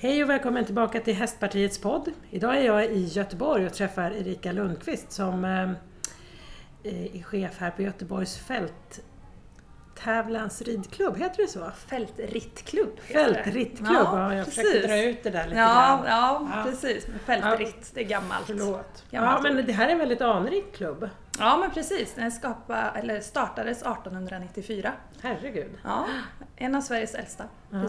Hej och välkommen tillbaka till Hästpartiets podd. Idag är jag i Göteborg och träffar Erika Lundqvist som eh, är chef här på Göteborgs fälttävlans ridklubb, heter det så? Fältrittklubb Fältrittklubb, ja, ja, jag precis. försökte dra ut det där lite ja, grann. ja, Ja. precis. Men fältritt, det är gammalt. Förlåt. Ja, Gammalt men ord. det här är en väldigt anrik klubb. Ja, men precis. Den skapa, eller startades 1894. Herregud. Ja, en av Sveriges äldsta Ja.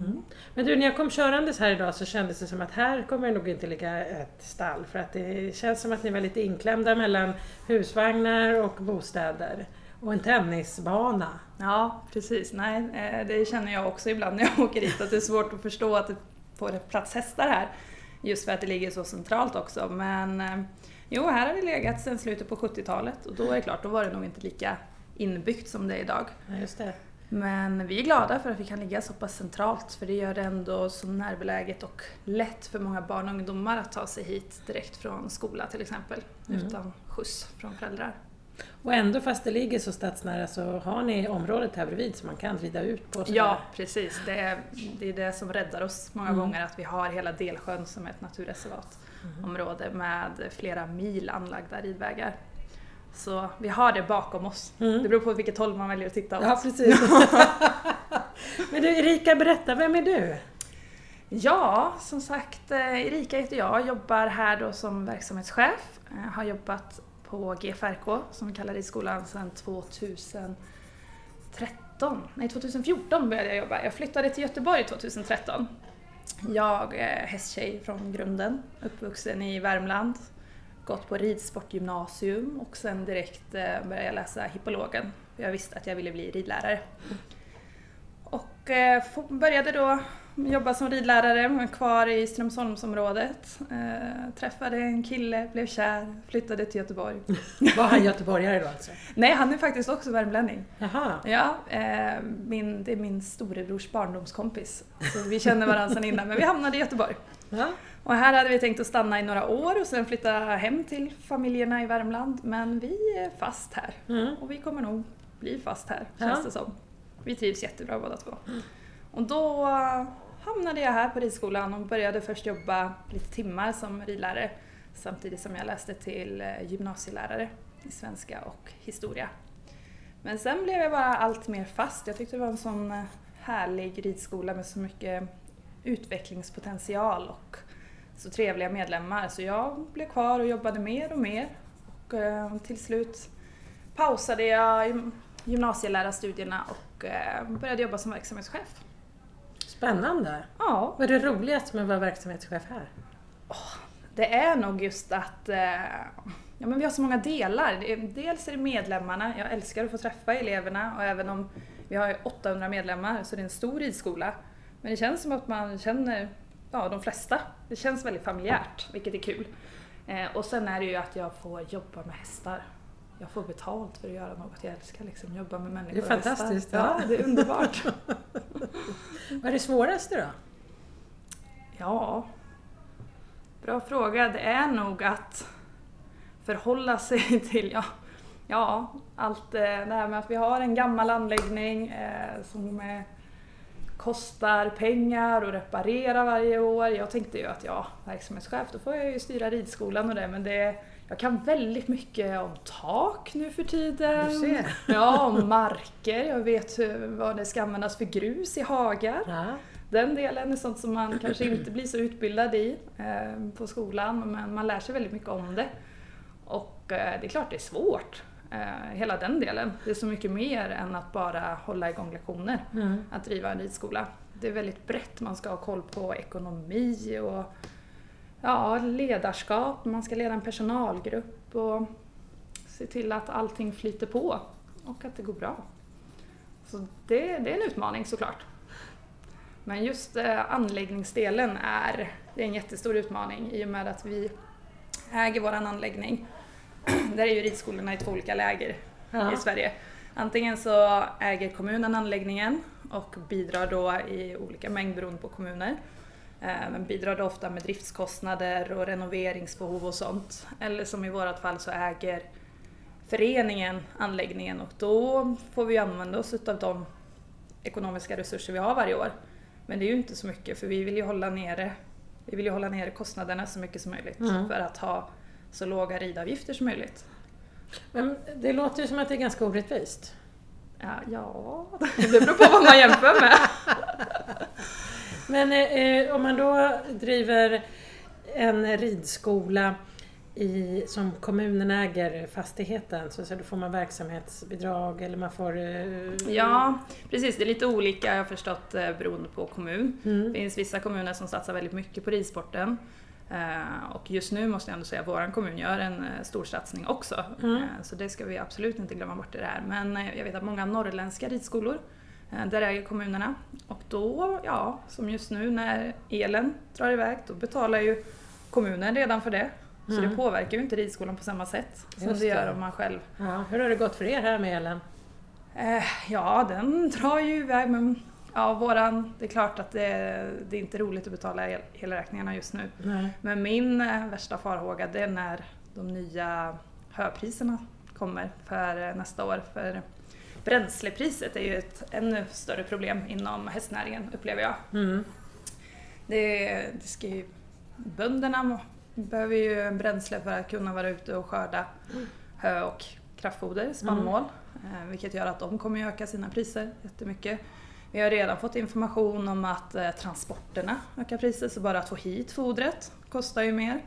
Friskolor. Men du, när jag kom körandes här idag så kändes det som att här kommer det nog inte ligga ett stall. För att det känns som att ni var lite inklämda mellan husvagnar och bostäder. Och en tennisbana. Ja, precis. Nej, eh, det känner jag också ibland när jag åker hit, att det är svårt att förstå att det får plats hästar här. Just för att det ligger så centralt också. Men eh, jo, här har det legat sedan slutet på 70-talet och då är det klart, då var det nog inte lika inbyggt som det är idag. Ja, just det. Men vi är glada för att vi kan ligga så pass centralt för det gör det ändå så närbeläget och lätt för många barn och ungdomar att ta sig hit direkt från skola till exempel. Mm. Utan skjuts från föräldrar. Och ändå fast det ligger så stadsnära så har ni området här bredvid så man kan rida ut på. Ja, precis. Det är, det är det som räddar oss många Mm. gånger, att vi har hela Delsjön som är ett naturreservatområde med flera mil anlagda ridvägar. Så vi har det bakom oss. Mm. Det beror på vilket håll man väljer att titta åt. Ja, precis. Men du Erika, berätta, vem är du? Ja, som sagt, eh, Erika heter jag, jobbar här då som verksamhetschef. Eh, Har jobbat på GFRK, som vi kallar ridskolan, sedan 2013. Nej, 2014 började jag jobba. Jag flyttade till Göteborg 2013. Jag är hästtjej från grunden, uppvuxen i Värmland. Gått på ridsportgymnasium och sen direkt eh, började jag läsa hippologen. Jag visste att jag ville bli ridlärare. Och eh, började då jobba som ridlärare, kvar i Strömsholmsområdet. Eh, träffade en kille, blev kär, flyttade till Göteborg. Var han göteborgare då alltså? Nej, han är faktiskt också värmlänning. Jaha. Ja, min, det är min storebrors barndomskompis. Så vi känner varandra sedan innan, men vi hamnade i Göteborg. Ja. Och här hade vi tänkt att stanna i några år och sen flytta hem till familjerna i Värmland. Men vi är fast här. Mm. Och vi kommer nog bli fast här, Ja. känns det som. Vi trivs jättebra båda två. Och då eh, hamnade jag här på ridskolan och började först jobba lite timmar som ridlärare samtidigt som jag läste till eh, gymnasielärare i svenska och historia. Men sen blev jag bara allt mer fast. Jag tyckte det var en sån eh, härlig ridskola med så mycket utvecklingspotential och så trevliga medlemmar. Så jag blev kvar och jobbade mer och mer. Och eh, till slut pausade jag gym- gymnasielärarstudierna och eh, började jobba som verksamhetschef. Spännande. Ja, Vad är det roligaste med att vara verksamhetschef här? det är nog just att eh, ja, men vi har så många delar. Dels är det medlemmarna, jag älskar att få träffa eleverna och även om vi har ju 800 medlemmar så det är en stor ridskola. Men det känns som att man känner ja, de flesta. Det känns väldigt familjärt, vilket är kul. Eh, och sen är det ju att jag får jobba med hästar. Jag får betalt för att göra något jag älskar, liksom jobba med människor Det är fantastiskt, Ja, ja. det är underbart. Vad är det svåraste då? Ja, bra fråga. Det är nog att förhålla sig till, ja, ja allt eh, det här med att vi har en gammal anläggning eh, som eh, kostar pengar och reparera varje år. Jag tänkte ju att ja, verksamhetschef, då får jag ju styra ridskolan och det, men det jag kan väldigt mycket om tak nu för tiden. Du ser. Ja, om marker. Jag vet hur, vad det ska användas för grus i hagar. Ja. Den delen är sånt som man kanske inte blir så utbildad i eh, på skolan, men man lär sig väldigt mycket om det. Och eh, det är klart det är svårt, eh, hela den delen. Det är så mycket mer än att bara hålla igång lektioner, Mm. att driva en ridskola. Det är väldigt brett, man ska ha koll på ekonomi och ja, ledarskap, man ska leda en personalgrupp och se till att allting flyter på och att det går bra. Så det, det är en utmaning såklart. Men just eh, anläggningsdelen är, det är en jättestor utmaning i och med att vi äger vår anläggning. Där är ju ridskolorna i två olika läger Ja. i Sverige. Antingen så äger kommunen anläggningen och bidrar då i olika mängd beroende på kommuner. Eh, Men bidrar då ofta med driftskostnader och renoveringsbehov och sånt. Eller som i vårt fall så äger föreningen anläggningen och då får vi använda oss utav de ekonomiska resurser vi har varje år. Men det är ju inte så mycket för vi vill ju hålla nere, vi vill hålla nere kostnaderna så mycket som möjligt Mm. för att ha så låga ridavgifter som möjligt. Men det låter ju som att det är ganska orättvist. Ja, ja det beror på vad man jämför med. Men eh, om man då driver en ridskola i, som kommunen äger fastigheten så, så då får man verksamhetsbidrag eller man får... Eh, Ja, precis. Det är lite olika jag har förstått eh, beroende på kommun. Mm. Det finns vissa kommuner som satsar väldigt mycket på ridsporten. Eh, Och just nu måste jag ändå säga att vår kommun gör en eh, stor satsning också. Mm. Eh, Så det ska vi absolut inte glömma bort i det här. Men jag vet att många norrländska ridskolor, där äger kommunerna. Och då, ja, som just nu när elen drar iväg, då betalar ju kommunen redan för det. Så Mm. det påverkar ju inte ridskolan på samma sätt som Just det gör om man själv Ja, hur har det gått för er här med elen? Ja, den drar ju iväg men ja, våran, det är klart att det, det är inte roligt att betala el- elräkningarna just nu. Nej. Men min eh, värsta farhåga det är när de nya höpriserna kommer för eh, nästa år. För bränslepriset är ju ett ännu större problem inom hästnäringen upplever jag. Mm. Det, det ska ju, bönderna behöver ju bränsle för att kunna vara ute och skörda hö och kraftfoder, spannmål. Eh, vilket gör att de kommer öka sina priser jättemycket. Vi har redan fått information om att eh, transporterna ökar priser, så bara att få hit fodret kostar ju mer.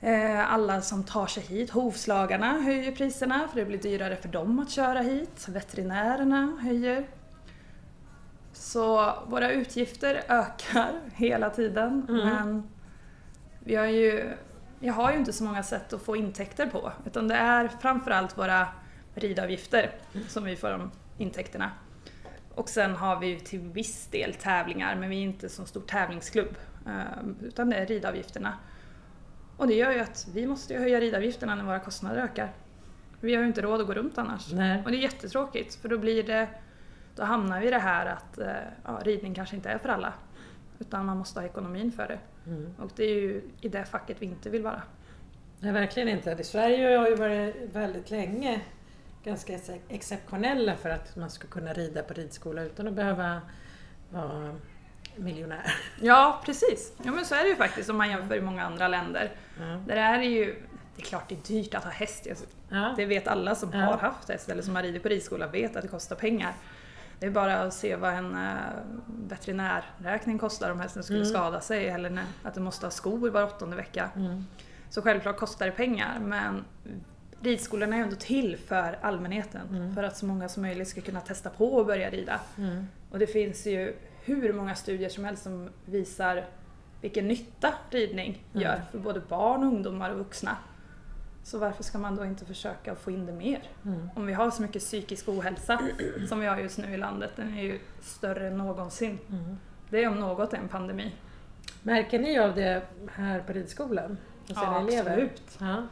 Eh, alla som tar sig hit, hovslagarna höjer priserna för det blir dyrare för dem att köra hit. Veterinärerna höjer. Så våra utgifter ökar hela tiden Mm. men vi har ju, jag har ju inte så många sätt att få intäkter på utan det är framförallt våra ridavgifter som vi får de intäkterna. Och sen har vi ju till viss del tävlingar men vi är inte så stor tävlingsklubb eh, utan det är ridavgifterna. Och det gör ju att vi måste höja ridavgifterna när våra kostnader ökar. Vi har ju inte råd att gå runt annars. Nej. Och det är jättetråkigt för då blir det då hamnar vi i det här att eh, ja, ridning kanske inte är för alla. Utan man måste ha ekonomin för det. Mm. Och det är ju i det facket vi inte vill vara. Nej, verkligen inte. I Sverige har ju varit väldigt länge ganska ex- exceptionella för att man ska kunna rida på ridskola utan att behöva vara miljonär. Ja, precis. Ja men så är det ju faktiskt om man jämför i många andra länder. Ja. Där är det ju, det är klart det är dyrt att ha häst. Ja. Det vet alla som Ja. har haft häst eller som har ridit på ridskola vet att det kostar pengar. Det är bara att se vad en uh, veterinärräkning kostar om hästen skulle Mm. skada sig eller när, att den måste ha skor var åttonde vecka. Mm. Så självklart kostar det pengar men ridskolorna är ändå till för allmänheten. Mm. För att så många som möjligt ska kunna testa på att börja rida. Mm. Och det finns ju hur många studier som helst som visar vilken nytta ridning Mm. gör för både barn, ungdomar och vuxna. Så varför ska man då inte försöka få in det mer? Mm. Om vi har så mycket psykisk ohälsa som vi har just nu i landet, den är ju större än någonsin. Mm. Det är om något en pandemi. Märker ni av det här på ridskolan? Elever? absolut. Ja.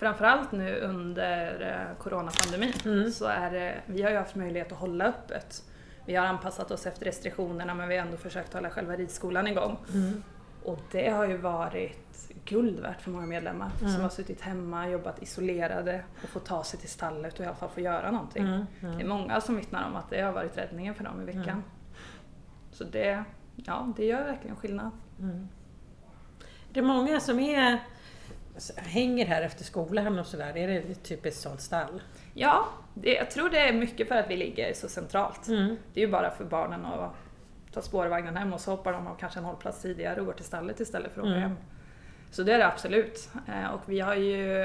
Framförallt nu under eh, coronapandemin Mm. så är det, vi har ju haft möjlighet att hålla öppet. Vi har anpassat oss efter restriktionerna men vi har ändå försökt hålla själva ridskolan igång. Mm. Och det har ju varit guld värt för många medlemmar Mm. som har suttit hemma, jobbat isolerade och fått ta sig till stallet och i alla fall få göra någonting. Mm. Det är Mm. många som vittnar om att det har varit räddningen för dem i veckan. Mm. Så det, ja, det gör verkligen skillnad. Mm. Det är många som är, hänger här efter skolan och sådär. Är det ett typiskt sånt stall? Ja, det, jag tror det är mycket för att vi ligger så centralt. Mm. Det är ju bara för barnen att ta spårvagnen hem och så hoppar de av kanske en hållplats tidigare och går till stallet istället för att åka Mm. hem. Så det är det absolut. Eh, Och vi har ju,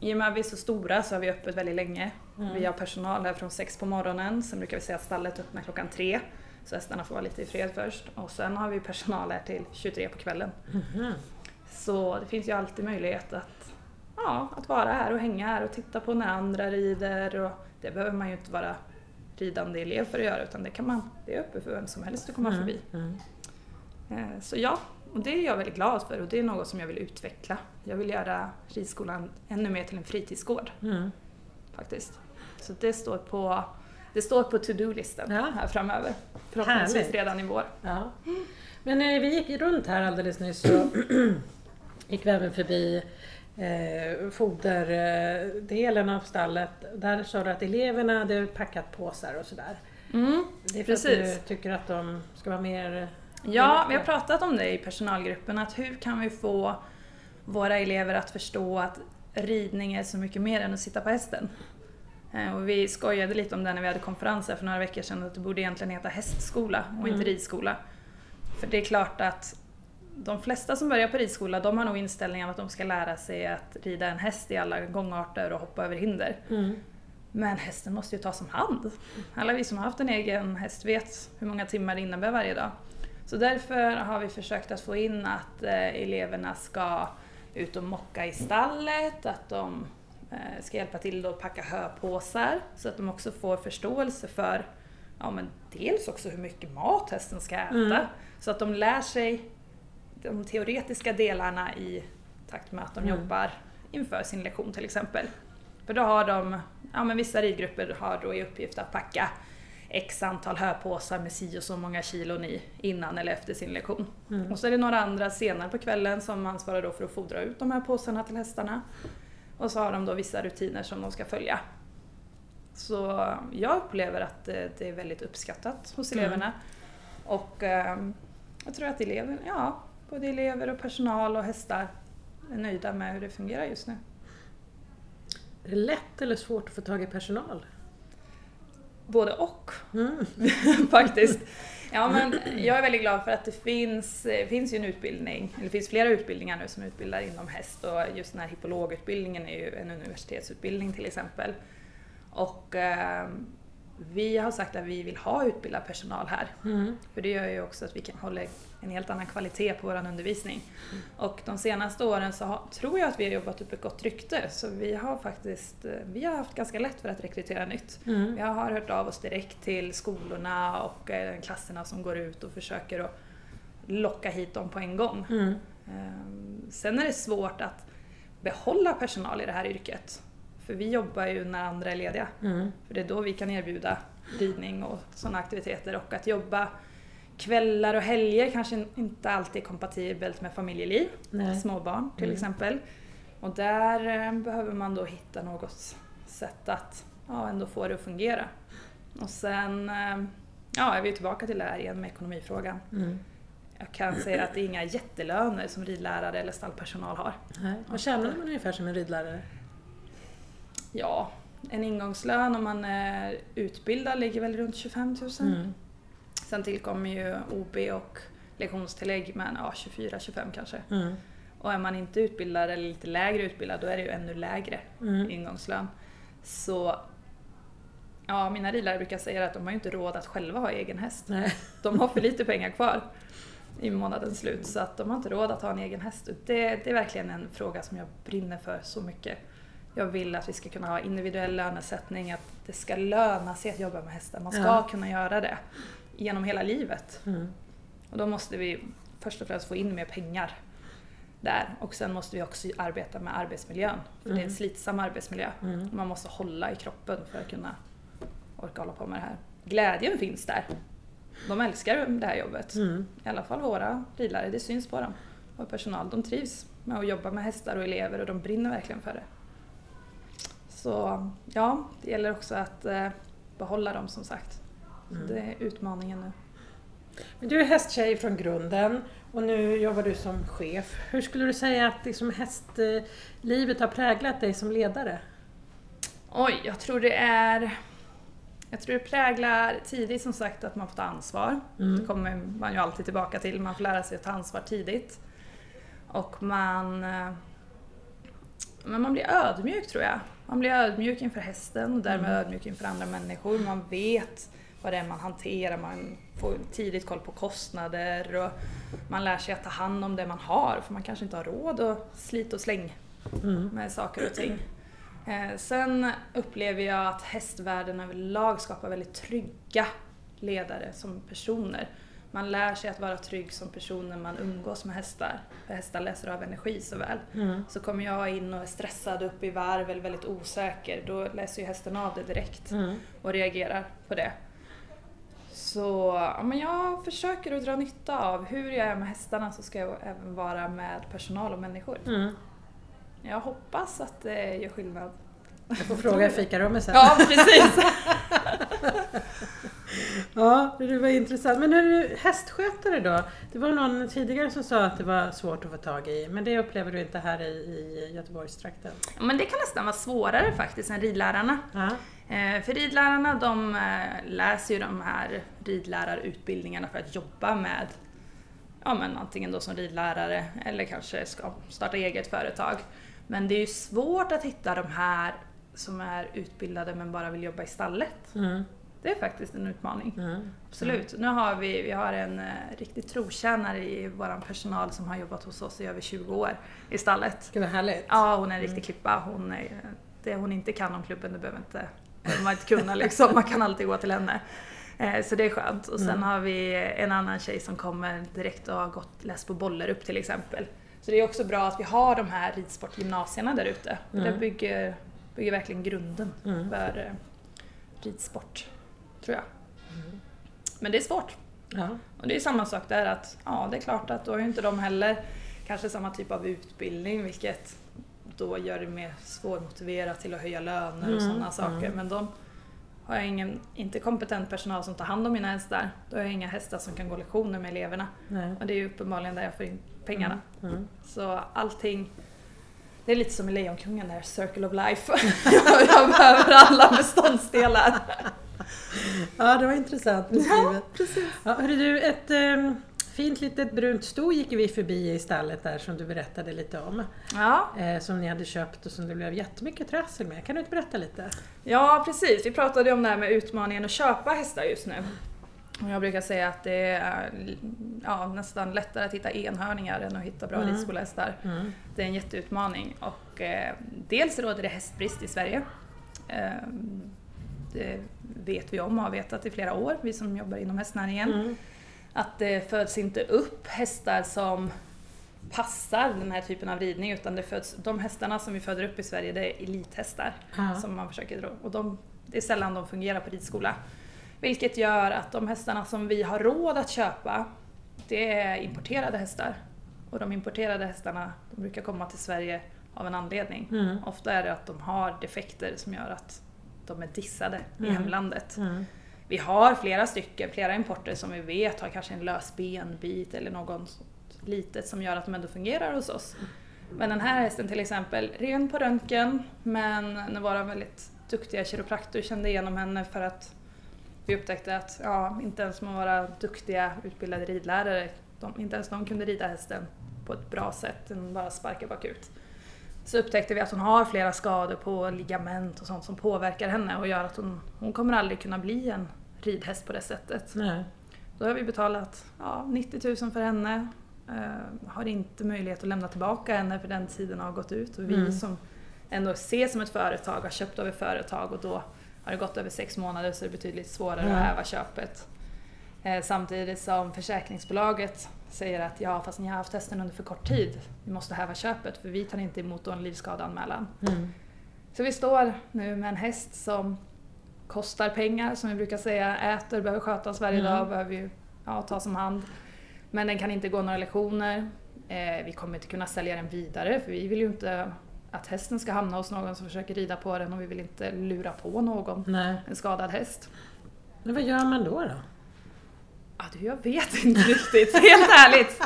i och med att vi är så stora så har vi öppet väldigt länge. Mm. Vi har personal här från sex på morgonen, sen brukar vi säga att stallet öppnar klockan tre. Så hästarna får vara lite i fred först. Och sen har vi personal här till 23 på kvällen. Mhm. Så det finns ju alltid möjlighet att, ja, att vara här och hänga här och titta på när andra rider. Och det behöver man ju inte vara ridande elev för att göra utan det, kan man, det är öppet för vem som helst att komma Mm. förbi. Mm. Eh, Så ja, och det är jag väldigt glad för och det är något som jag vill utveckla. Jag vill göra ridskolan ännu mer till en fritidsgård Mm. faktiskt. Så det står på, det står på to-do-listen Ja. här framöver. Förhoppningsvis Härligt. redan i vår. Ja. Men när vi gick runt här alldeles nyss så gick vi även förbi eh, foderdelen av stallet. Där sa du att eleverna hade packat påsar och sådär. Mm, Det är för Precis. att du tycker att de ska vara mer... Ja, vi har pratat om det i personalgruppen, att hur kan vi få våra elever att förstå att ridning är så mycket mer än att sitta på hästen. Eh, Och vi skojade lite om det när vi hade konferenser för några veckor sedan, att det borde egentligen heta hästskola och inte Mm. ridskola. För det är klart att de flesta som börjar på ridskola, de har nog inställningen att de ska lära sig att rida en häst i alla gångarter och hoppa över hinder. Mm. Men hästen måste ju tas om hand. Alla vi som har haft en egen häst vet hur många timmar det innebär varje dag. Så därför har vi försökt att få in att eh, eleverna ska ut och mocka i stallet, att de eh, ska hjälpa till att packa höpåsar så att de också får förståelse för ja, men dels också hur mycket mat hästen ska äta. Mm. Så att de lär sig de teoretiska delarna i takt med att de Mm. jobbar inför sin lektion till exempel. För då har de, ja men vissa ridgrupper har då i uppgift att packa x antal höpåsar med si och så många kilon i innan eller efter sin lektion. Mm. Och så är det några andra senare på kvällen som ansvarar då för att fodra ut de här påsarna till hästarna. Och så har de då vissa rutiner som de ska följa. Så jag upplever att det, är väldigt uppskattat hos Mm. eleverna. Och ehm, jag tror att elever, ja, både elever och personal och hästar är nöjda med hur det fungerar just nu. Är det lätt eller svårt att få tag i personal? Både och Mm. faktiskt. Ja, men jag är väldigt glad för att det finns, det finns ju en utbildning, eller det finns flera utbildningar nu som utbildar inom häst och just den här hippologutbildningen är ju en universitetsutbildning till exempel. Och eh, vi har sagt att vi vill ha utbildad personal här. Mm. För det gör ju också att vi kan hålla en helt annan kvalitet på vår undervisning. Och de senaste åren så har, tror jag att vi har jobbat upp ett gott rykte. Så vi har faktiskt eh, vi har haft ganska lätt för att rekrytera nytt. Mm. Vi har hört av oss direkt till skolorna och eh, klasserna som går ut och försöker att locka hit dem på en gång. Mm. Ehm, Sen är det svårt att behålla personal i det här yrket. För vi jobbar ju när andra är lediga. Mm. För det är då vi kan erbjuda ridning och sådana aktiviteter. Och att jobba kvällar och helger kanske inte alltid är kompatibelt med familjeliv. Nej. Småbarn till Mm. exempel. Och där eh, behöver man då hitta något sätt att ja, ändå få det att fungera. Och sen eh, ja, är vi tillbaka till det här igen med ekonomifrågan. Mm. Jag kan säga att det är inga jättelöner som ridlärare eller stallpersonal har. Nej. Vad tjänar man ungefär som en ridlärare? Ja, en ingångslön om man är utbildad ligger väl runt 25 000. Mm. Sen tillkommer ju OB och lektionstillägg med ja, 24-25 kanske. Mm. Och är man inte utbildad eller lite lägre utbildad då är det ju ännu lägre Mm. ingångslön. Så ja, mina ridlärare brukar säga att de har ju inte råd att själva ha egen häst. Nej. De har för lite pengar kvar i månadens slut så att de har inte råd att ha en egen häst. Det, det är verkligen en fråga som jag brinner för så mycket. Jag vill att vi ska kunna ha individuell lönesättning, att det ska löna sig att jobba med hästar. Man ska Ja. kunna göra det genom hela livet. Mm. Och då måste vi först och främst få in mer pengar där. Och sen måste vi också arbeta med arbetsmiljön. För det är en Mm. slitsam arbetsmiljö. Mm. Man måste hålla i kroppen för att kunna orka hålla på med det här. Glädjen finns där. De älskar det här jobbet. Mm. I alla fall våra ridlärare, det syns på dem. Och personal, de trivs med att jobba med hästar och elever och de brinner verkligen för det. Så ja, det gäller också att eh, behålla dem som sagt. Mm. Det är utmaningen nu. Men Du är hästtjej från grunden och nu jobbar du som chef. Hur skulle du säga att liksom hästlivet har präglat dig som ledare? Oj, jag tror det är... Jag tror det präglar tidigt som sagt att man får ta ansvar. Mm. Det kommer man ju alltid tillbaka till. Man får lära sig att ta ansvar tidigt. Och man... eh, Men man blir ödmjuk tror jag. Man blir ödmjuk inför hästen och därmed Mm. ödmjuk inför andra människor. Man vet vad det är man hanterar, man får tidigt koll på kostnader och man lär sig att ta hand om det man har för man kanske inte har råd att slita och släng Mm. med saker och ting. Eh, sen upplever jag att hästvärlden överlag skapar väldigt trygga ledare som personer. Man lär sig att vara trygg som person när man umgås med hästar. För hästar läser av energi så väl. Mm. Så kommer jag in och är stressad upp i varv eller väldigt osäker, då läser ju hästen av det direkt Mm. och reagerar på det. Så ja, men jag försöker att dra nytta av hur jag är med hästarna så ska jag även vara med personal och människor. Mm. Jag hoppas att det gör skillnad. Jag får fråga i fikarummet sen. Ja, precis! Ja, det var intressant. Men hur hästskötare då? Det var någon tidigare som sa att det var svårt att få tag i, men det upplever du inte här i, i Göteborgstrakten? Men det kan nästan vara svårare faktiskt än ridlärarna. Ja. Eh, för ridlärarna de eh, läser ju de här ridlärarutbildningarna för att jobba med ja, men antingen då som ridlärare eller kanske ska starta eget företag. Men det är ju svårt att hitta de här som är utbildade men bara vill jobba i stallet. Mm. Det är faktiskt en utmaning. Mm. Absolut. Nu har vi, vi har en eh, riktig trotjänare i vår personal som har jobbat hos oss i över 20 år i stallet. Gud vad härligt. Ja, hon är en riktig klippa. Hon är, det hon inte kan om klubben, det behöver inte, behöver man inte kunna liksom. Man kan alltid gå till henne. Eh, Så det är skönt. Och sen Mm. har vi en annan tjej som kommer direkt och har gått, läst på Bollerup till exempel. Så det är också bra att vi har de här ridsportgymnasierna där ute. Mm. Det bygger, bygger verkligen grunden Mm. för eh, ridsport, tror jag. Mm. Men det är svårt. Ja. Och det är samma sak där att, ja det är klart att då har ju inte de heller kanske samma typ av utbildning vilket då gör det mer svårmotiverat till att höja löner och Mm, sådana saker. mm. Men de har jag ingen, inte kompetent personal som tar hand om mina hästar. Då har jag inga hästar som kan gå lektioner med eleverna. Nej. Och det är ju uppenbarligen där jag får in pengarna. Mm. Så allting, det är lite som i Lejonkungen där, circle of life. jag behöver alla beståndsdelar. Ja, det var intressant beskrivet. precis. Ja, hörru du, ett ehm, fint litet brunt sto gick vi förbi i stallet där som du berättade lite om. Ja, Eh, som ni hade köpt och som det blev jättemycket trassel med. Kan du inte berätta lite? Ja, precis. Vi pratade om det här med utmaningen att köpa hästar just nu. Jag brukar säga att det är ja, nästan lättare att hitta enhörningar än att hitta bra Mm. ridskolehästar. Mm. Det är en jätteutmaning. Och, eh, dels råder det hästbrist i Sverige. Eh, det vet vi om och har vetat i flera år, vi som jobbar inom hästnäringen. Mm. Att det föds inte upp hästar som passar den här typen av ridning utan det föds, de hästarna som vi föder upp i Sverige det är elithästar Ja. som man försöker dra. Och de, det är sällan de fungerar på ridskola. Vilket gör att de hästarna som vi har råd att köpa, det är importerade hästar. Och de importerade hästarna, de brukar komma till Sverige av en anledning. Mm. Ofta är det att de har defekter som gör att de är dissade i Mm. hemlandet. Mm. Vi har flera stycken, flera importer som vi vet har kanske en lös benbit eller något litet som gör att de ändå fungerar hos oss. Men den här hästen till exempel, ren på röntgen men våra väldigt duktiga kiropraktor kände igenom henne för att vi upptäckte att ja, inte ens med våra duktiga utbildade ridlärare, de, inte ens de kunde rida hästen på ett bra sätt än bara sparka bakut. Så upptäckte vi att hon har flera skador på ligament och sånt som påverkar henne och gör att hon, hon kommer aldrig kunna bli en ridhäst på det sättet. Nej. Då har vi betalat ja, 90 000 för henne. Eh, har inte möjlighet att lämna tillbaka henne för den tiden har gått ut. Och vi Mm. som ändå ses som ett företag har köpt av ett företag och då har det gått över sex månader så är det betydligt svårare Ja. att häva köpet. Eh, samtidigt som försäkringsbolaget säger att ja fast ni har haft hästen under för kort tid. Vi måste häva köpet för vi tar inte emot en livskadeanmälan. Mm. Så vi står nu med en häst som kostar pengar, som vi brukar säga, äter, behöver skötas varje Mm. dag, behöver ju ja, tas om hand. Men den kan inte gå några lektioner. Eh, vi kommer inte kunna sälja den vidare för vi vill ju inte att hästen ska hamna hos någon som försöker rida på den och vi vill inte lura på någon Nej. en skadad häst. Men vad gör man då? då? Du, jag vet inte riktigt, helt ärligt.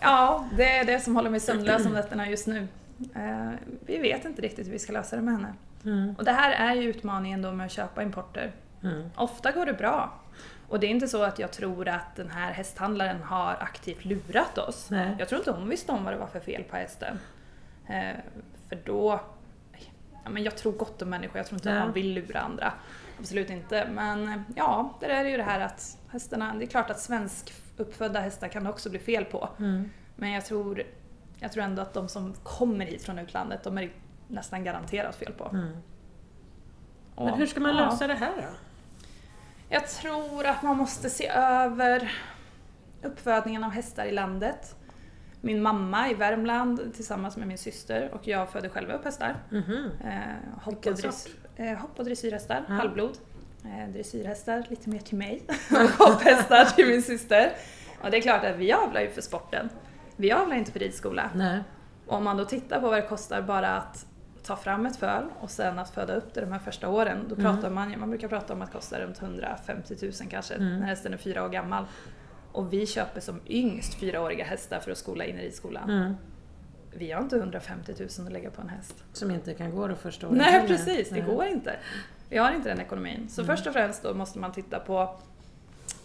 Ja, det är det som håller mig sömnlös om nätterna just nu. Eh, vi vet inte riktigt hur vi ska lösa det med henne. Mm. Och det här är ju utmaningen då med att köpa importer. Mm. Ofta går det bra. Och det är inte så att jag tror att den här hästhandlaren har aktivt lurat oss. Nej. Jag tror inte hon visste om vad det var för fel på hästen. Eh, för då... Ja, men jag tror gott om människor, jag tror inte Ja. att man vill lura andra. Absolut inte. Men eh, ja, det är ju det här att hästarna... Det är klart att svensk uppfödda hästar kan det också bli fel på. Mm. Men jag tror, jag tror ändå att de som kommer hit från utlandet, de är nästan garanterat fel på. Mm. Och, Men hur ska man ja. lösa det här då? Jag tror att man måste se över uppfödningen av hästar i landet. Min mamma i Värmland tillsammans med min syster och jag födde själva upp hästar. Mhm. Eh, hopp, Vilken sort? Eh, hopp och dressyrhästar, Ja. halvblod. Eh, dressyrhästar lite mer till mig och hopphästar till min syster. Och det är klart att vi avlar ju för sporten. Vi avlar inte för ridskola. Nej. Om man då tittar på vad det kostar bara att ta fram ett föl och sen att föda upp det de här första åren. Då Mm. pratar man, man brukar prata om att det kostar runt 150 000 kanske Mm. när hästen är fyra år gammal. Och vi köper som yngst fyraåriga hästar för att skola in i ridskolan. Mm. Vi har inte 150 000 att lägga på en häst. Som inte kan gå då första året Nej precis, det Nej. går inte. Vi har inte den ekonomin. Så Mm. först och främst då måste man titta på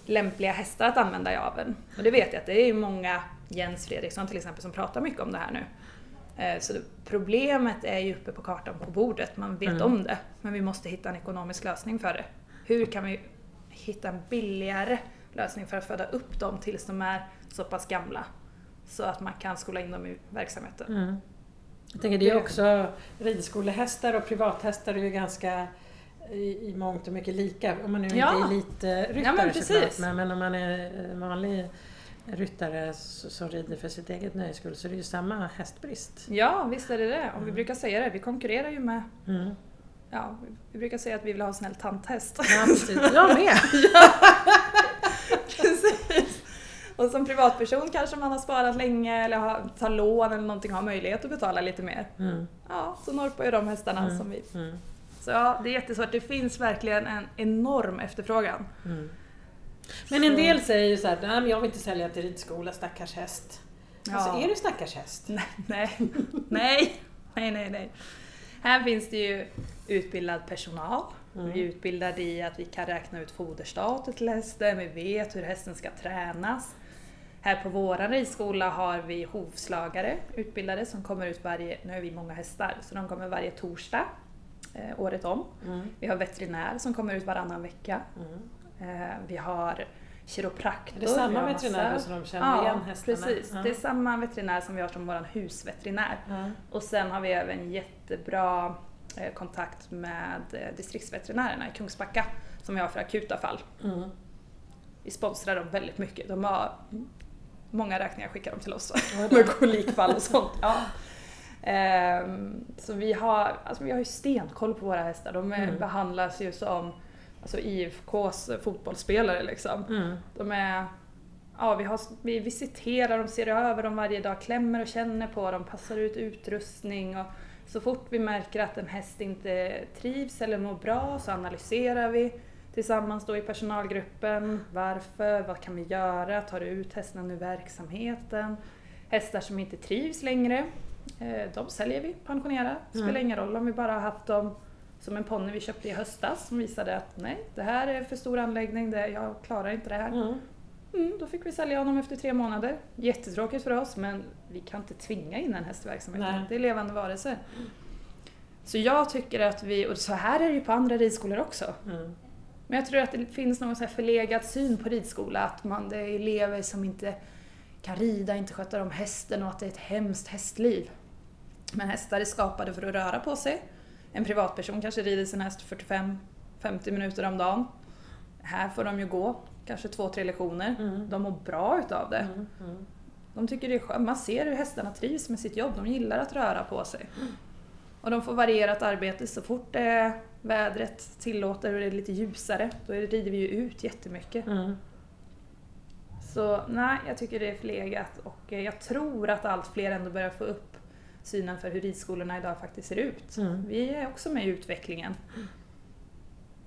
lämpliga hästar att använda i aveln. Och det vet jag att det är många, Jens Fredriksson till exempel, som pratar mycket om det här nu. Eh, Så problemet är ju uppe på kartan på bordet, man vet Mm. om det. Men vi måste hitta en ekonomisk lösning för det. Hur kan vi hitta en billigare lösning för att föda upp dem tills de är så pass gamla? Så att man kan skola in dem i verksamheten. Mm. Jag tänker det är också ridskolehästar och privathästar är ju ganska i, i mångt och mycket lika. Om man nu Ja. inte är elitryttare Ja, men såklart. Men, men om man är vanlig ryttare som rider för sitt eget nöjes skull så är det ju samma hästbrist. Ja, visst är det det. Och vi Mm. brukar säga det, vi konkurrerar ju med Mm. Ja, vi- vi brukar säga att vi vill ha en snäll tanthäst. Ja, precis. Jag med! Precis. Och som privatperson kanske man har sparat länge eller har, tar lån eller någonting har möjlighet att betala lite mer. Mm. Ja, så norpar ju de hästarna Mm. som vi. Mm. Så ja, det är jättesvårt. Det finns verkligen en enorm efterfrågan. Mm. Men en del säger ju så här, nej men jag vill inte sälja till ridskola, stackars häst. Alltså Ja. är du stackars häst? Nej, nej, nej, nej, nej, nej. Här finns det ju utbildad personal. Mm. Vi är utbildade i att vi kan räkna ut foderstatus till hästen, vi vet hur hästen ska tränas. Här på våran ridskola har vi hovslagare utbildade som kommer ut varje, nu har vi många hästar, så de kommer varje torsdag eh, året om. Mm. Vi har veterinär som kommer ut varannan vecka. Mm. Eh, vi har kiropraktor. Är det samma vi har veterinär som de känner ja, igen hästarna? precis. Ja. Det är samma veterinär som vi har som vår husveterinär. Och sen har vi även jättebra eh, kontakt med eh, distriktsveterinärerna i Kungsbacka som vi har för akuta fall. Mm. Vi sponsrar dem väldigt mycket. De har många räkningar skickar de till oss med kolikfall och sånt. Ja. Ehm, så vi har, alltså vi har ju stenkoll på våra hästar. De är, Mm. behandlas ju som alltså IFKs fotbollsspelare liksom. Mm. De är, ja, vi, har, vi visiterar dem, ser över dem varje dag, klämmer och känner på dem, passar ut utrustning. Och så fort vi märker att en häst inte trivs eller mår bra så analyserar vi tillsammans då i personalgruppen. Varför? Vad kan vi göra? Tar ut hästen ur verksamheten? Hästar som inte trivs längre, eh, de säljer vi, pensionerar. Spelar Mm. ingen roll om vi bara har haft dem som en ponny vi köpte i höstas som visade att nej, det här är för stor anläggning, det, jag klarar inte det här. Mm. Mm, då fick vi sälja honom efter tre månader. Jättetråkigt för oss men vi kan inte tvinga in en häst i verksamheten. Nej. Det är levande varelser. Så jag tycker att vi, och så här är det ju på andra ridskolor också. Mm. Men jag tror att det finns någon så här förlegad syn på ridskola, att man, det är elever som inte kan rida, inte sköta om hästen och att det är ett hemskt hästliv. Men hästar är skapade för att röra på sig. En privatperson kanske rider sin häst 45-50 minuter om dagen. Här får de ju gå kanske två, tre lektioner. Mm. De mår bra utav det. Mm. Mm. De tycker det är skönt. Man ser hur hästarna trivs med sitt jobb. De gillar att röra på sig. Och de får varierat arbete. Så fort det vädret tillåter och det är lite ljusare, då rider vi ju ut jättemycket. Mm. Så nej, jag tycker det är förlegat och eh, jag tror att allt fler ändå börjar få upp synen för hur ridskolorna idag faktiskt ser ut. Mm. Vi är också med i utvecklingen.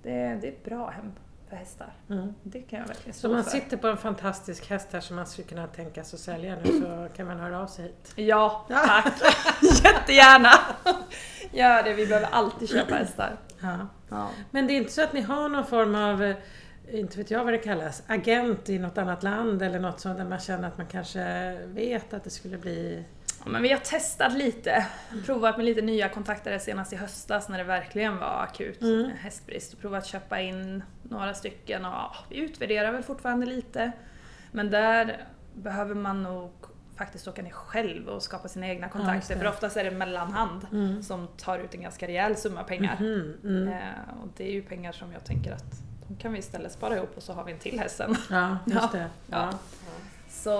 Det, det är ett bra hem för hästar. Mm. Det kan jag verkligen Så man för. sitter på en fantastisk häst här som man skulle kunna tänka sig att sälja nu så kan man höra av sig hit. Ja, tack! Jättegärna! Gör det, vi behöver alltid köpa hästar. Ja. Ja. Men det är inte så att ni har någon form av, eh, inte vet jag vad det kallas, agent i något annat land eller något sånt där man känner att man kanske vet att det skulle bli... Ja, men vi har testat lite, provat med lite nya kontakter senast i höstas när det verkligen var akut Mm. hästbrist provat köpa in några stycken och ja, vi utvärderar väl fortfarande lite. Men där behöver man nog faktiskt åka ner själv och skapa sina egna kontakter det. för oftast är det mellanhand Mm. som tar ut en ganska rejäl summa pengar. Mhm, mm. Eh, och det är ju pengar som jag tänker att de kan vi istället spara ihop och så har vi en till häst sen. Ja, just Ja. det. Ja. Ja. Så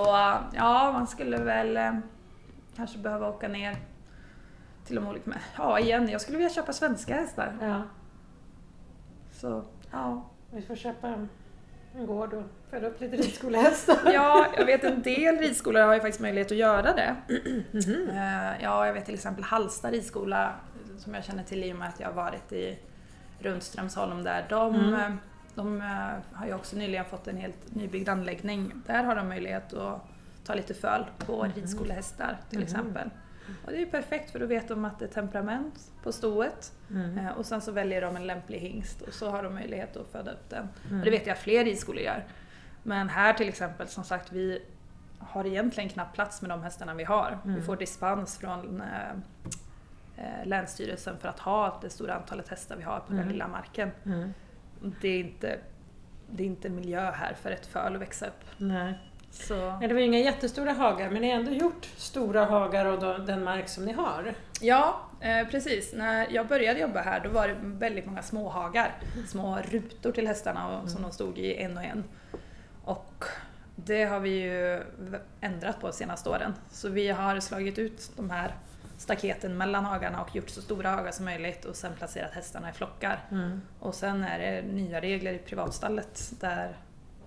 ja, man skulle väl eh, kanske behöva åka ner till de olika... men, Ja, igen, jag skulle vilja köpa svenska hästar. Ja. Så ja. Vi får köpa en, en gård och föda upp lite ridskolehästar. ja, jag vet en del ridskolor har ju faktiskt möjlighet att göra det. Mhm. Eh, Ja, jag vet till exempel Hallsta ridskola som jag känner till i och med att jag har varit i runt Strömsholm där, de, Mm. eh, de eh, har ju också nyligen fått en helt nybyggd anläggning. Där har de möjlighet att ta lite föl på Mhm. ridskolehästar till Mhm. exempel. Och det är ju perfekt för då vet de att det är temperament på stoet Mm. eh, och sen så väljer de en lämplig hingst och så har de möjlighet att föda upp den. Mm. Och det vet jag fler ridskolor gör. Men här till exempel, som sagt, vi har egentligen knappt plats med de hästarna vi har. Mm. Vi får dispens från eh, Länsstyrelsen för att ha det stora antalet hästar vi har på den Mm. lilla marken. Mm. Det är inte, det är inte miljö här för ett föl att växa upp. Nej. Så, Ja, Det var inga jättestora hagar men ni har ändå gjort stora hagar och den mark som ni har. ja, eh, precis. När jag började jobba här då var det väldigt många småhagar. Små rutor till hästarna och, som de stod i en och en. Och det har vi ju ändrat på de senaste åren. Så vi har slagit ut de här staketen mellan hagarna och gjort så stora hagar som möjligt och sen placerat hästarna i flockar. Mm. Och sen är det nya regler i privatstallet där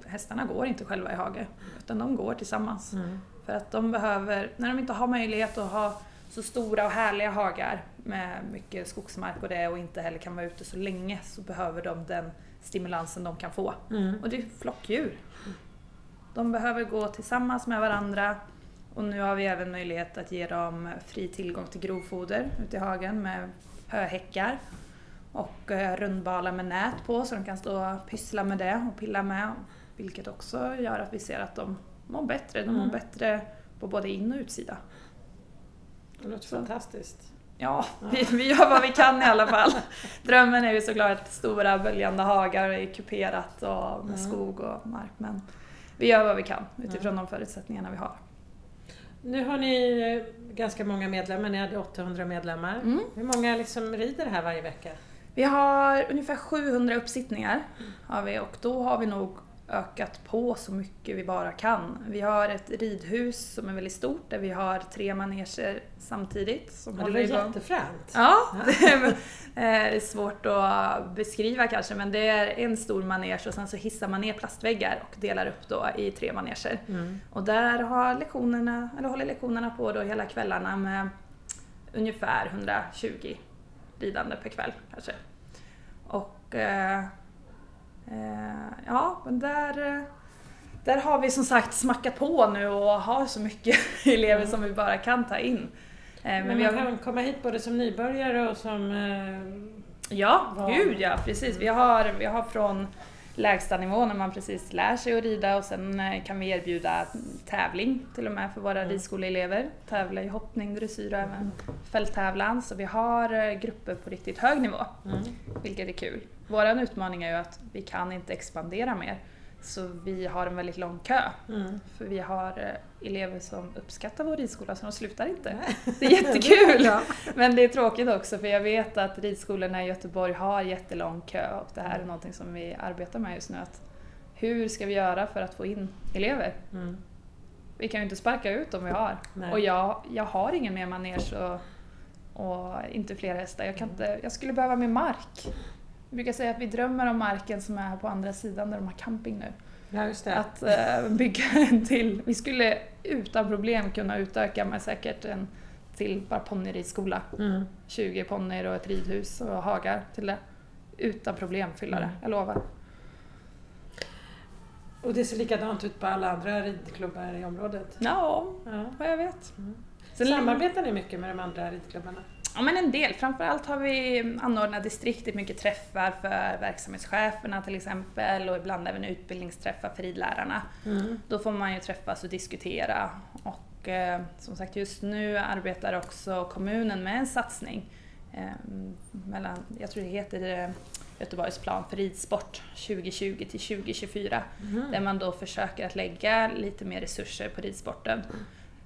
hästarna går inte själva i hage utan de går tillsammans. Mm. För att de behöver, när de inte har möjlighet att ha så stora och härliga hagar med mycket skogsmark och det och inte heller kan vara ute så länge så behöver de den stimulansen de kan få. Mm. Och det är flockdjur. De behöver gå tillsammans med varandra och nu har vi även möjlighet att ge dem fri tillgång till grovfoder ute i hagen med höhäckar och eh, rundbalar med nät på så de kan stå och pyssla med det och pilla med. Vilket också gör att vi ser att de mår bättre. De mår Mm. bättre på både in och utsida. Det låter Så. fantastiskt. Ja, Ja. vi, vi gör vad vi kan i alla fall. Drömmen är ju såklart stora böljande hagar i kuperat och med Mm. skog och mark. Men vi gör vad vi kan utifrån de förutsättningarna vi har. Nu har ni eh, ganska många medlemmar, ni hade 800 medlemmar. Mm. Hur många liksom rider här varje vecka? Vi har ungefär 700 uppsittningar har vi, och då har vi nog ökat på så mycket vi bara kan. Vi har ett ridhus som är väldigt stort där vi har tre maneger samtidigt. Som Ja, det var igång. jättefränt. Ja, det är, eh, svårt att beskriva kanske men det är en stor manege och sen så hissar man ner plastväggar och delar upp då i tre maneger. Mm. Och där har lektionerna, eller håller lektionerna på då hela kvällarna med ungefär 120 ridande per kväll kanske. Och eh, ja, men där, eh, där har vi som sagt smackat på nu och har så mycket elever som vi bara kan ta in. Eh, Men, men vi har, kan komma hit både som nybörjare och som... Eh, Ja, gud ja, precis. Vi har, vi har från lägsta nivå när man precis lär sig att rida och sen eh, kan vi erbjuda tävling till och med för våra Mm. ridskoleelever. Tävla i hoppning, dressyr och även fälttävlan. Så vi har eh, grupper på riktigt hög nivå, mm. vilket är kul. Vår utmaning är ju att vi kan inte expandera mer. Så vi har en väldigt lång kö. Mm. För vi har eh, elever som uppskattar vår ridskola så de slutar inte. Nej. Det är jättekul! Ja. Men det är tråkigt också för jag vet att ridskolorna i Göteborg har jättelång kö och det här är någonting som vi arbetar med just nu. Att hur ska vi göra för att få in elever? Mm. Vi kan ju inte sparka ut dem vi har. Nej. Och jag, jag har ingen mer manege och, och inte fler hästar. Jag, kan inte, jag skulle behöva mer mark. Jag brukar säga att vi drömmer om marken som är på andra sidan där de har camping nu. Ja. Att eh, bygga en till. Vi skulle utan problem kunna utöka med säkert en till bara ponnyridskola. Mm. 20 ponnyer och ett ridhus och hagar till det. Utan problem fylla det, Mm. jag lovar. Och det ser likadant ut på alla andra ridklubbar i området. Ja, Ja. vad jag vet. Mm. Samarbetar ni mycket med de andra ridklubbarna? Ja men en del. Framförallt har vi anordnat distriktet mycket träffar för verksamhetscheferna till exempel och ibland även utbildningsträffar för ridlärarna. Mm. Då får man ju träffas och diskutera. Och eh, som sagt just nu arbetar också kommunen med en satsning eh, mellan, jag tror det heter eh, Göteborgs plan för ridsport 2020 till 2024. Mm. Där man då försöker att lägga lite mer resurser på ridsporten.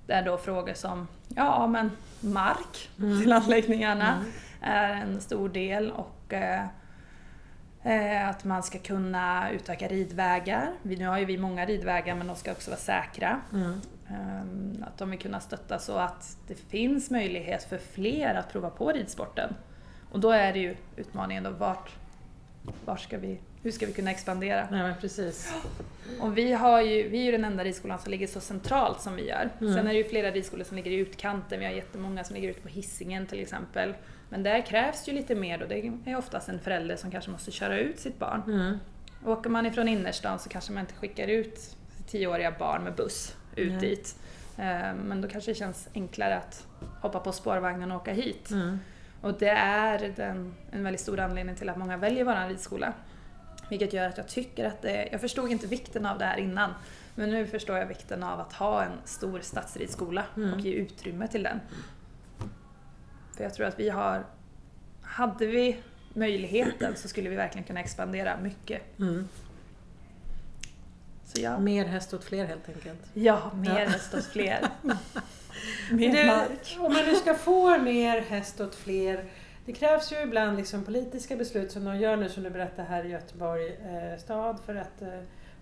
Där då frågor som, ja men mark Mm. till anläggningarna Mm. är en stor del och eh, eh, att man ska kunna utöka ridvägar. Vi, nu har ju vi många ridvägar men de ska också vara säkra. Mm. Ehm, Att de vill kunna stötta så att det finns möjlighet för fler att prova på ridsporten. Och då är det ju utmaningen då, vart, vart ska vi hur ska vi kunna expandera? Nej, men precis. Och vi, har ju, vi är ju den enda ridskolan som ligger så centralt som vi gör. Mm. Sen är det ju flera ridskolor som ligger i utkanten, vi har jättemånga som ligger ute på hissingen till exempel. Men där krävs ju lite mer och det är oftast en förälder som kanske måste köra ut sitt barn. Mm. Åker man ifrån innerstan så kanske man inte skickar ut tioåriga barn med buss ut Nej. dit. Eh, Men då kanske det känns enklare att hoppa på spårvagnen och åka hit. Mm. Och det är den, en väldigt stor anledning till att många väljer vår ridskola. Vilket gör att jag tycker att det, jag förstod inte vikten av det här innan. Men nu förstår jag vikten av att ha en stor stadsridskola Mm. och ge utrymme till den. För jag tror att vi har, hade vi möjligheten så skulle vi verkligen kunna expandera mycket. Mm. Så ja, Mer häst åt fler helt enkelt. ja mer Ja. häst åt fler. Mer du, mark. Om man nu ska få mer häst åt fler, det krävs ju ibland liksom politiska beslut som de gör nu som du berättar här i Göteborg eh, stad för att eh,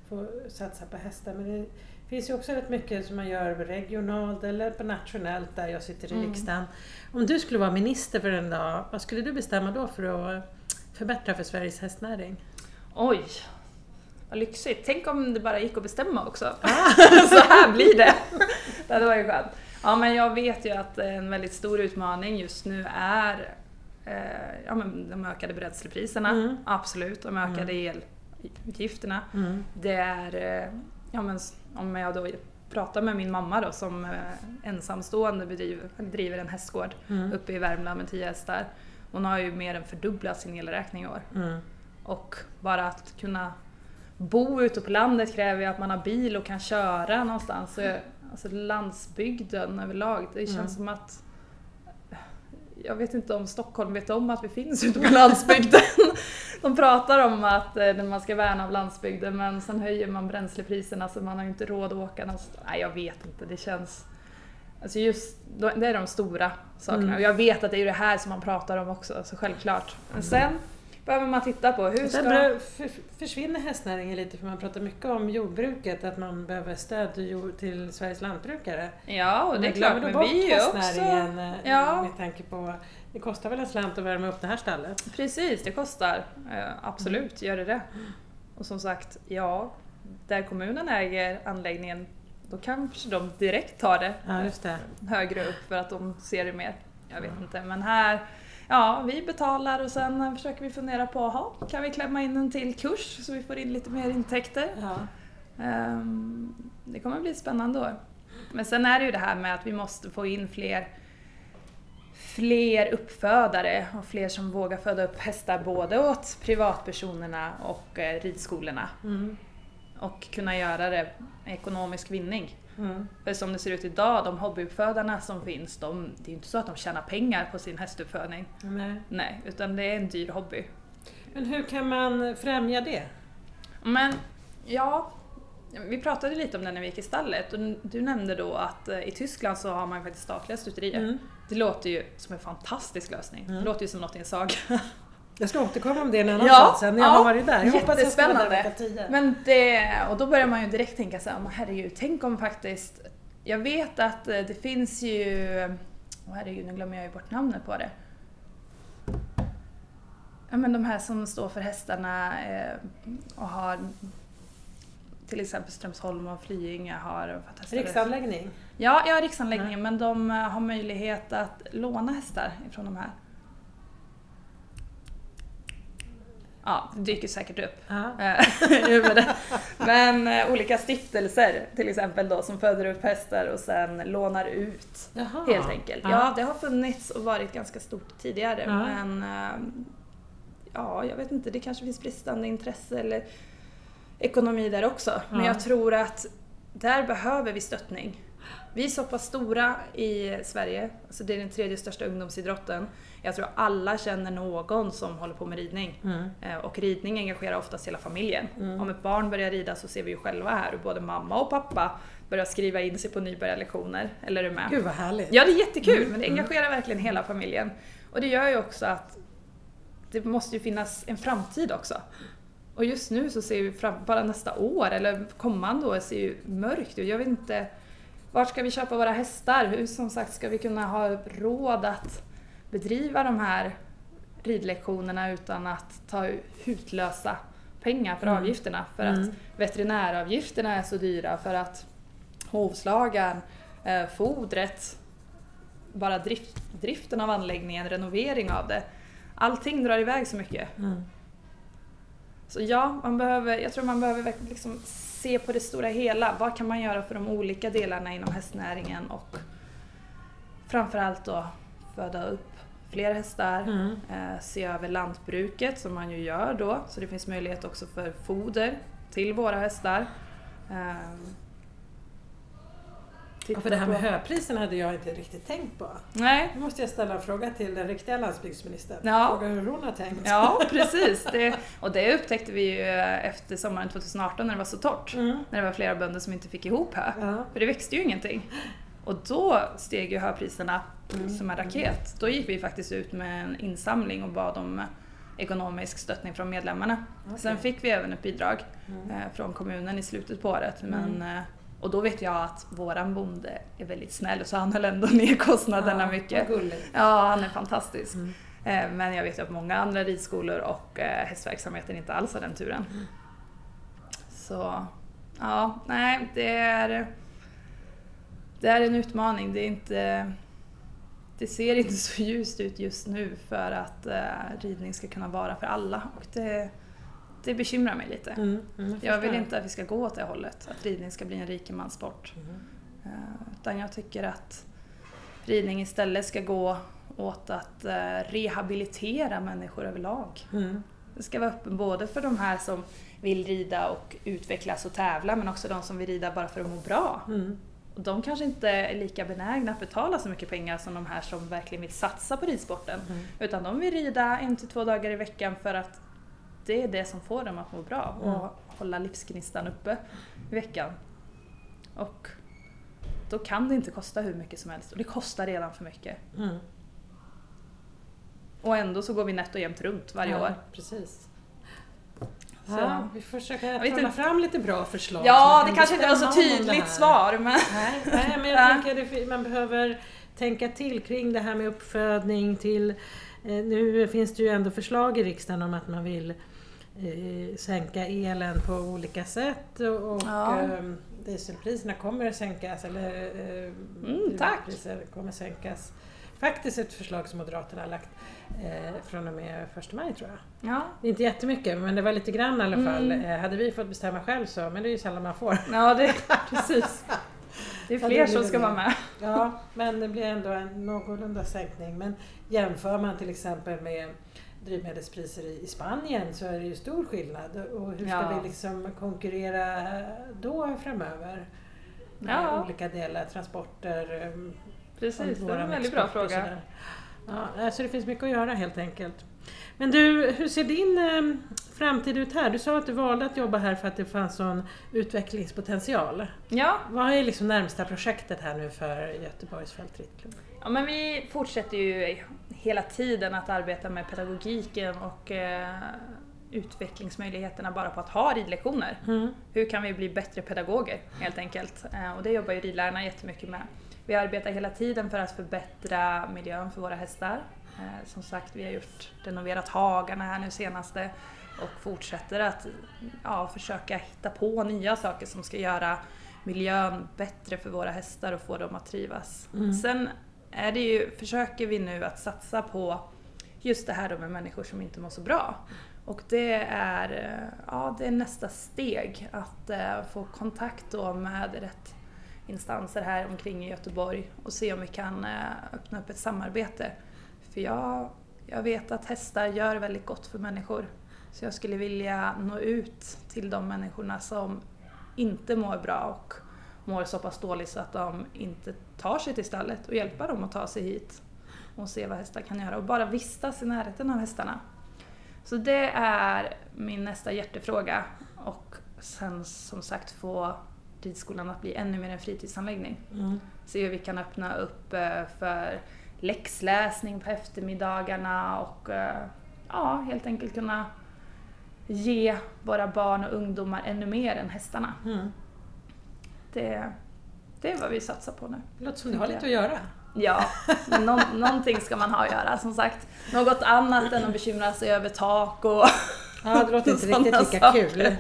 få satsa på hästar. Men det finns ju också rätt mycket som man gör regionalt eller på nationellt där jag sitter i Mm. riksdagen. Om du skulle vara minister för en dag, vad skulle du bestämma då för att förbättra för Sveriges hästnäring? Oj, vad lyxigt. Tänk om det bara gick att bestämma också. Ah. så här blir det. Det hade varit skönt. Ja, men jag vet ju att en väldigt stor utmaning just nu är ja, men de ökade bränslepriserna. Mm. Absolut, de ökade elutgifterna. Mm. Det är, eh, ja, men om jag då pratar med min mamma då som eh, ensamstående bedriver, driver en hästgård Mm. uppe i Värmland med tio hästar. Hon har ju mer än fördubblat sin elräkning i år. Mm. Och bara att kunna bo ute på landet kräver ju att man har bil och kan köra någonstans. Så, alltså landsbygden överlag, det känns Mm. som att jag vet inte om Stockholm vet om att vi finns ute på landsbygden. De pratar om att eh, man ska värna av landsbygden men sen höjer man bränslepriserna så man har inte råd att åka någonstans. Nej, jag vet inte. Det känns... Alltså just, det är de stora sakerna. Mm. Och jag vet att det är det här som man pratar om också, så självklart. Men sen behöver man titta på hur ska... för- försvinner hästnäringen lite för man pratar mycket om jordbruket, att man behöver stöd till, Sveriges lantbrukare. Ja, och det är klart, men vi är också... eh, Ja. med tanke på det kostar väl en slant att värma upp det här stallet? Precis, det kostar. Eh, absolut gör det det. Och som sagt, ja, där kommunen äger anläggningen, då kanske de direkt tar det Ja, det. högre upp för att de ser det mer. Jag vet inte, men här, ja, vi betalar och sen försöker vi fundera på, aha, kan vi klämma in en till kurs så vi får in lite mer intäkter? Ja. Ehm, Det kommer bli spännande år. Men sen är det ju det här med att vi måste få in fler, fler uppfödare och fler som vågar föda upp hästar både åt privatpersonerna och eh, ridskolorna. Mm. Och kunna göra det ekonomisk vinning. Mm. För som det ser ut idag, de hobbyuppfödarna som finns, de, det är inte så att de tjänar pengar på sin hästuppfödning. Nej. Nej, utan det är en dyr hobby. Men hur kan man främja det? Men ja, vi pratade lite om det när vi gick i stallet och du nämnde då att eh, i Tyskland så har man faktiskt statliga stuterier. Mm. Det låter ju som en fantastisk lösning. Mm. Det låter ju som något i en saga. Jag ska återkomma om det en annan Ja, gång sen när jag ja, har varit där. Jag hoppas jag ska vara där 10. Men det, och då börjar man ju direkt tänka så här, "Men herregud, tänk om faktiskt... Jag vet att eh, det finns ju... Åh herregud, nu glömmer jag ju bort namnet på det. Ja men de här som står för hästarna eh, och har till exempel Strömsholm och Flyinge har fantastiska Riksanläggning. Ja, ja riksanläggningen, men de har möjlighet att låna hästar ifrån de här. Ja, det dyker säkert upp eh, i huvudet. Men eh, olika stiftelser till exempel då som föder upp hästar och sen lånar ut Jaha. helt enkelt. Ja. Ja, det har funnits och varit ganska stort tidigare Ja. men eh, ja, jag vet inte, det kanske finns bristande intresse eller ekonomi där också. Men Ja. jag tror att där behöver vi stöttning. Vi är så pass stora i Sverige, alltså det är den tredje största ungdomsidrotten. Jag tror alla känner någon som håller på med ridning. Mm. Eh, Och ridning engagerar oftast hela familjen. Mm. Om ett barn börjar rida så ser vi ju själva här hur både mamma och pappa börjar skriva in sig på nybörjarlektioner. Eller är du med? Gud vad härligt. Ja, det är jättekul, men det Mm. engagerar verkligen hela familjen. Och det gör ju också att det måste ju finnas en framtid också. Och just nu så ser vi fram, bara nästa år, eller kommande år, ser ju mörkt ut. Jag vet inte, vart ska vi köpa våra hästar? Hur som sagt ska vi kunna ha råd att bedriva de här ridlektionerna utan att ta hutlösa pengar för Mm. avgifterna. För Mm. att veterinäravgifterna är så dyra, för att hovslagaren, eh, fodret, bara drift, driften av anläggningen, renovering av det. Allting drar iväg så mycket. Mm. Så ja, man behöver, jag tror man behöver liksom se på det stora hela. Vad kan man göra för de olika delarna inom hästnäringen och framförallt då föda upp fler hästar, Mm. eh, se över lantbruket som man ju gör då så det finns möjlighet också för foder till våra hästar. Ehm, Ja, för det här med höpriserna hade jag inte riktigt tänkt på. Nej, Nu måste jag ställa en fråga till den riktiga landsbygdsministern. Ja. Fråga hur hon har tänkt. ja precis. Det, och det upptäckte vi ju eh, efter sommaren 2018 när det var så torrt. Mm. När det var flera bönder som inte fick ihop hö. Ja. För det växte ju ingenting. Och då steg ju höpriserna Mm. som en raket. Då gick vi faktiskt ut med en insamling och bad om ekonomisk stöttning från medlemmarna. Okej. Sen fick vi även ett bidrag Mm. eh, från kommunen i slutet på året. Men, Mm. eh, och då vet jag att våran bonde är väldigt snäll så han höll ändå ner kostnaderna Ja, mycket. Ja, han är fantastisk. Mm. Eh, Men jag vet ju att många andra ridskolor och eh, hästverksamheter inte alls har den turen. Mm. Så ja, nej det är, det är en utmaning. Det, är inte, det ser inte så ljust ut just nu för att eh, ridning ska kunna vara för alla och det, det bekymrar mig lite. Mm. Mm, Jag vill förstår. inte att vi ska gå åt det hållet, att ridning ska bli en rikemanssport. Mm. Eh, Utan jag tycker att ridning istället ska gå åt att eh, rehabilitera människor överlag. Mm. Det ska vara öppen både för de här som vill rida och utvecklas och tävla men också de som vill rida bara för att må bra. Mm. Och de kanske inte är lika benägna att betala så mycket pengar som de här som verkligen vill satsa på ridsporten. Mm. Utan de vill rida en till två dagar i veckan för att det är det som får dem att må bra och Mm. hålla livsgnistan uppe i veckan. Och då kan det inte kosta hur mycket som helst och det kostar redan för mycket. Mm. Och ändå så går vi nätt och jämnt runt varje ja, år. Precis. Så. Ja, vi får försöka trolla fram lite bra förslag. Ja, det kan kanske inte var så tydligt svar men... Nej, nej, men jag Ja. tänker att man behöver tänka till kring det här med uppfödning till... Eh, nu finns det ju ändå förslag i riksdagen om att man vill eh, sänka elen på olika sätt och, Ja. eh, dieselpriserna kommer att sänkas eller eh, Mm, tack. kommer att sänkas. Faktiskt ett förslag som Moderaterna har lagt från och med första maj tror jag. Ja, Det är inte jättemycket men det var lite grann i alla fall. Mm. Hade vi fått bestämma själv så, men det är ju sällan man får. ja det, precis. Det är Ja, fler det som ska vara med. Ja, men det blir ändå en någorlunda sänkning. Men jämför man till exempel med drivmedelspriser i Spanien så är det ju stor skillnad. Och hur ska Ja. vi liksom konkurrera då framöver? Med Ja. olika delar, transporter, Precis, det är en väldigt bra fråga. Ja, alltså det finns mycket att göra helt enkelt. Men du, hur ser din em, framtid ut här? Du sa att du valde att jobba här för att det fanns sån utvecklingspotential. Ja, Vad är liksom närmsta projektet här nu för Göteborgs fältridklubb? Ja, men vi fortsätter ju hela tiden att arbeta med pedagogiken och eh, utvecklingsmöjligheterna bara på att ha ridlektioner. Mm. Hur kan vi bli bättre pedagoger helt enkelt? Eh, och det jobbar ju ridlärarna jättemycket med. Vi arbetar hela tiden för att förbättra miljön för våra hästar. Eh, som sagt, vi har gjort, renoverat hagarna här nu senaste och fortsätter att ja, försöka hitta på nya saker som ska göra miljön bättre för våra hästar och få dem att trivas. Mm. Sen är det ju, försöker vi nu att satsa på just det här då med människor som inte mår så bra. Och det är, eh, ja, det är nästa steg att eh, få kontakt då med rätt instanser här omkring i Göteborg och se om vi kan eh, öppna upp ett samarbete. För jag, jag vet att hästar gör väldigt gott för människor. Så jag skulle vilja nå ut till de människorna som inte mår bra och mår så pass dåligt så att de inte tar sig till stallet och hjälpa dem att ta sig hit och se vad hästar kan göra och bara vistas i närheten av hästarna. Så det är min nästa hjärtefråga och sen som sagt få ridskolan att bli ännu mer en fritidsanläggning. Mm. Se hur vi kan öppna upp eh, för läxläsning på eftermiddagarna och eh, ja, helt enkelt kunna ge våra barn och ungdomar ännu mer än hästarna. Mm. Det, det är vad vi satsar på nu. Det låter som du har lite att göra. Ja, men nå- någonting ska man ha att göra som sagt. Något annat än att bekymra sig över tak och Ja, det låter inte riktigt lika saker. kul.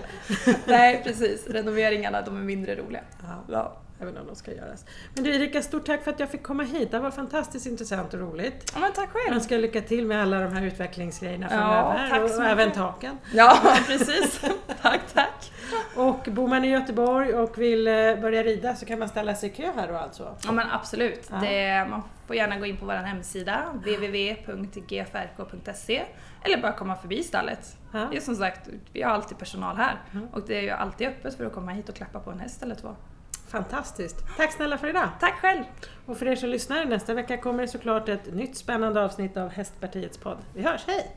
Nej precis, renoveringarna de är mindre roliga. Ja, Ja. Även om de ska göras. Men du Erika, stort tack för att jag fick komma hit. Det var fantastiskt intressant och roligt. ja men tack Jag själv! önskar lycka till med alla de här utvecklingsgrejerna Ja, framöver tack och, så och även taken. Ja precis, tack tack! Och bor man i Göteborg och vill eh, börja rida så kan man ställa sig i kö här då alltså? Ja men absolut, Ja. det, man får gärna gå in på vår hemsida www.gfrk.se eller bara komma förbi stallet. Ja. Det är som sagt, vi har alltid personal här och det är ju alltid öppet för att komma hit och klappa på en häst eller två. Fantastiskt! Tack snälla för idag! Tack själv! Och för er som lyssnar, nästa vecka kommer det såklart ett nytt spännande avsnitt av Hästpartiets podd. Vi hörs, hej!